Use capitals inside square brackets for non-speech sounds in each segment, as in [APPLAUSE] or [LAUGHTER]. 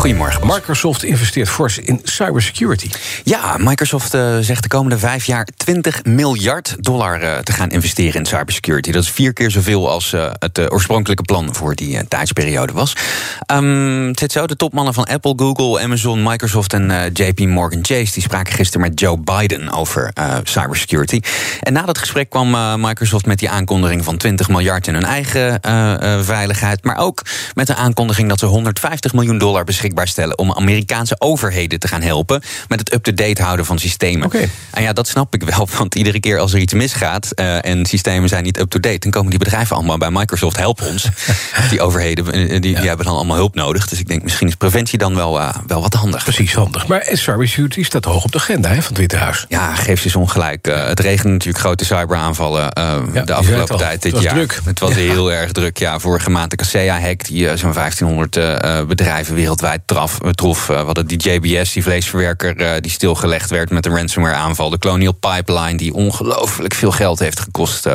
goedemorgen. Microsoft investeert fors in cybersecurity. Ja, Microsoft uh, zegt de komende vijf jaar 20 miljard dollar uh, te gaan investeren in cybersecurity. Dat is vier keer zoveel als uh, het oorspronkelijke plan voor die tijdsperiode was. Um, het zit zo, de topmannen van Apple, Google, Amazon, Microsoft en JP Morgan Chase... die spraken gisteren met Joe Biden over cybersecurity. En na dat gesprek kwam Microsoft met die aankondiging van 20 miljard... in hun eigen veiligheid, maar ook met de aankondiging... dat ze 150 miljoen dollar beschikbaar stellen om Amerikaanse overheden te gaan helpen met het up-to-date houden van systemen. Okay. En ja, dat snap ik wel, want iedere keer als er iets misgaat uh, en systemen zijn niet up-to-date, dan komen die bedrijven allemaal bij Microsoft help ons. [LAUGHS] die overheden die, die, hebben dan allemaal hulp nodig. Dus ik denk misschien is preventie dan wel, uh, wel wat handig. Precies handig. Maar cybersecurity staat hoog op de agenda hè, van het Witte Huis. Ja, geef ze ongelijk. Uh, het regent natuurlijk grote cyberaanvallen ja, de afgelopen tijd dit het jaar. Druk. Het was heel erg druk. Ja, vorige maand de Kaseya-hack, die zo'n 1500 bedrijven wereldwijd traf. trof. we hadden die JBS, die vleesverwerker, die stilgelegd werd met een ransomware-aanval. De Colonial Pipeline, die ongelooflijk veel geld heeft gekost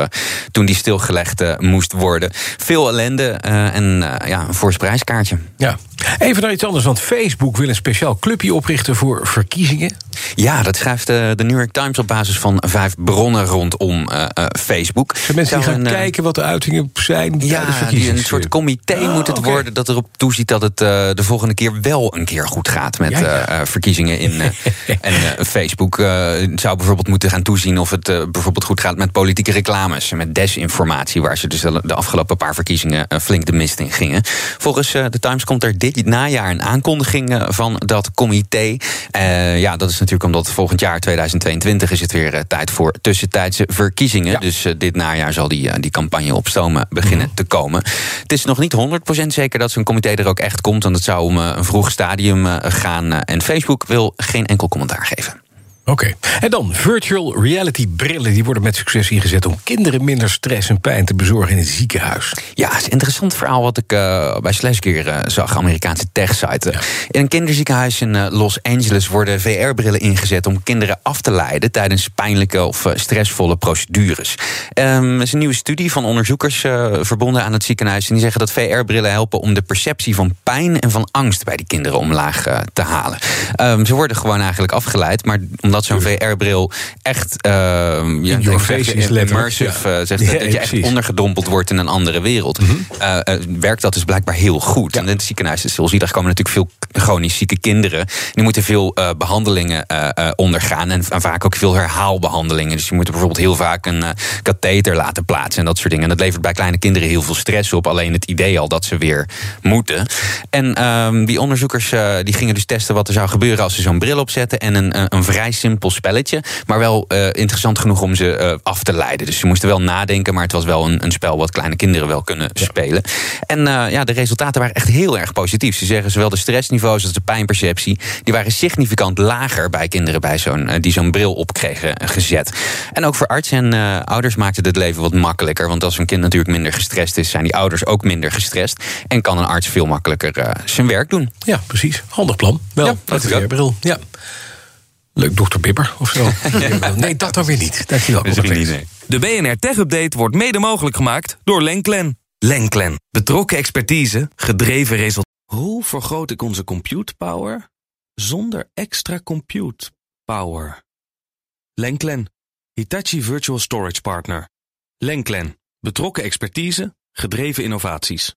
toen die stilgelegd moest worden. Veel ellende en ja, een fors prijskaartje. Ja. Even naar iets anders, want Facebook wil een speciaal clubje oprichten voor verkiezingen. Ja, dat schrijft de New York Times op basis van vijf bronnen rondom uh, uh, Facebook. Zijn mensen die gaan een, kijken wat de uitingen zijn ja, die een soort comité oh, moet het okay. worden dat erop toeziet dat het de volgende keer wel een keer goed gaat met ja, ja. verkiezingen in [LAUGHS] en Facebook zou bijvoorbeeld moeten gaan toezien of het bijvoorbeeld goed gaat met politieke reclames, met desinformatie, waar ze dus de afgelopen paar verkiezingen flink de mist in gingen. Volgens de Times komt er dit najaar een aankondiging van dat comité. ja, dat is natuurlijk omdat volgend jaar 2022 is het weer uh, tijd voor tussentijdse verkiezingen. Ja. Dus uh, dit najaar zal die, uh, die campagne op stomen beginnen Mhm. mm. te komen. Het is nog niet 100% zeker dat zo'n comité er ook echt komt, want het zou om een vroeg stadium gaan. en Facebook wil geen enkel commentaar geven. Oké. Okay. En dan virtual reality brillen. Die worden met succes ingezet om kinderen minder stress en pijn te bezorgen in het ziekenhuis. Ja, het is een interessant verhaal wat ik uh, bij Sleskeer uh, zag, Amerikaanse techsite. Ja. In een kinderziekenhuis in uh, Los Angeles worden VR-brillen ingezet om kinderen af te leiden tijdens pijnlijke of stressvolle procedures. Um, er is een nieuwe studie van onderzoekers verbonden aan het ziekenhuis. En die zeggen dat VR-brillen helpen om de perceptie van pijn en van angst bij die kinderen omlaag te halen. Um, ze worden gewoon eigenlijk afgeleid, maar omdat zo'n VR-bril echt uh, ja, face is immersive ja. uh, zegt, ja, dat je echt ondergedompeld wordt in een andere wereld. Mm -hmm. uh, werkt dat dus blijkbaar heel goed. En in het ziekenhuis is zoals komen natuurlijk veel chronisch zieke kinderen. Die moeten veel behandelingen ondergaan en, en, vaak ook veel herhaalbehandelingen. Dus je moet bijvoorbeeld heel vaak een katheter laten plaatsen en dat soort dingen. En dat levert bij kleine kinderen heel veel stress op. Alleen het idee al dat ze weer moeten. En um, die onderzoekers die gingen dus testen wat er zou gebeuren als ze zo'n bril opzetten en een, een vrij simpel spelletje. Maar wel uh, interessant genoeg om ze uh, af te leiden. Dus ze moesten wel nadenken, maar het was wel een, een spel wat kleine kinderen wel kunnen ja. spelen. En uh, ja, de resultaten waren echt heel erg positief. Ze zeggen zowel de stressniveaus als de pijnperceptie, die waren significant lager bij kinderen bij zo'n, die zo'n bril op kregen gezet. En ook voor artsen en ouders maakte het leven wat makkelijker. Want als een kind natuurlijk minder gestrest is, zijn die ouders ook minder gestrest. En kan een arts veel makkelijker zijn werk doen. Ja, precies. Handig plan. Wel, ja, dat is een bril. Ja. Leuk, dokter Bibber of zo. [LAUGHS] nee, dat dan weer niet. Dankjewel. Niet, nee. De BNR Tech Update wordt mede mogelijk gemaakt door Lenklen. Lenklen. Betrokken expertise, gedreven resultaten. Hoe vergroot ik onze compute power zonder extra compute power? Lenklen. Hitachi Virtual Storage Partner. Lenklen. Betrokken expertise, gedreven innovaties.